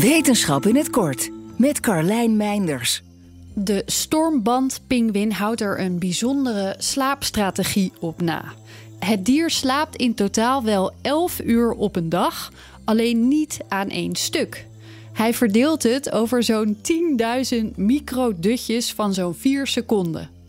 Wetenschap in het kort met Carlijn Meinders. De stormbandpinguïn houdt er een bijzondere slaapstrategie op na. Het dier slaapt in totaal wel 11 uur op een dag, alleen niet aan één stuk. Hij verdeelt het over zo'n 10.000 microdutjes van zo'n 4 seconden.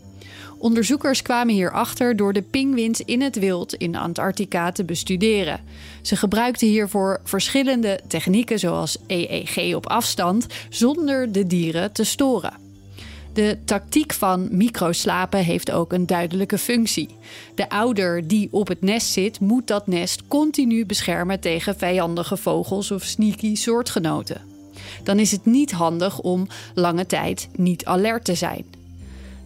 Onderzoekers kwamen hierachter door de pinguïns in het wild in Antarctica te bestuderen. Ze gebruikten hiervoor verschillende technieken zoals EEG op afstand zonder de dieren te storen. De tactiek van microslapen heeft ook een duidelijke functie. De ouder die op het nest zit, moet dat nest continu beschermen tegen vijandige vogels of sneaky soortgenoten. Dan is het niet handig om lange tijd niet alert te zijn.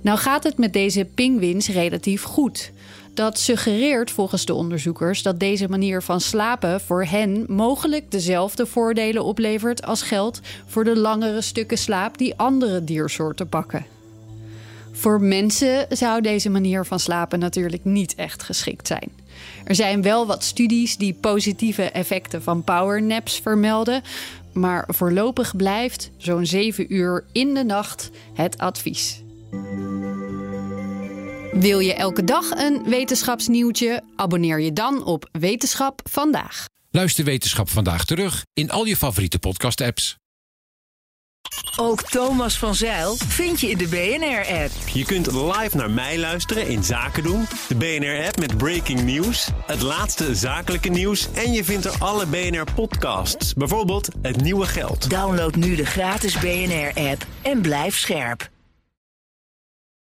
Nou gaat het met deze pinguïns relatief goed. Dat suggereert volgens de onderzoekers dat deze manier van slapen voor hen mogelijk dezelfde voordelen oplevert als geldt voor de langere stukken slaap die andere diersoorten pakken. Voor mensen zou deze manier van slapen natuurlijk niet echt geschikt zijn. Er zijn wel wat studies die positieve effecten van powernaps vermelden, maar voorlopig blijft zo'n 7 uur in de nacht het advies. Wil je elke dag een wetenschapsnieuwtje? Abonneer je dan op Wetenschap vandaag. Luister Wetenschap vandaag terug in al je favoriete podcast-apps. Ook Thomas van Zeil vind je in de BNR-app. Je kunt live naar mij luisteren in Zaken doen, de BNR-app met breaking news, het laatste zakelijke nieuws en je vindt er alle BNR-podcasts, bijvoorbeeld Het Nieuwe Geld. Download nu de gratis BNR-app en blijf scherp.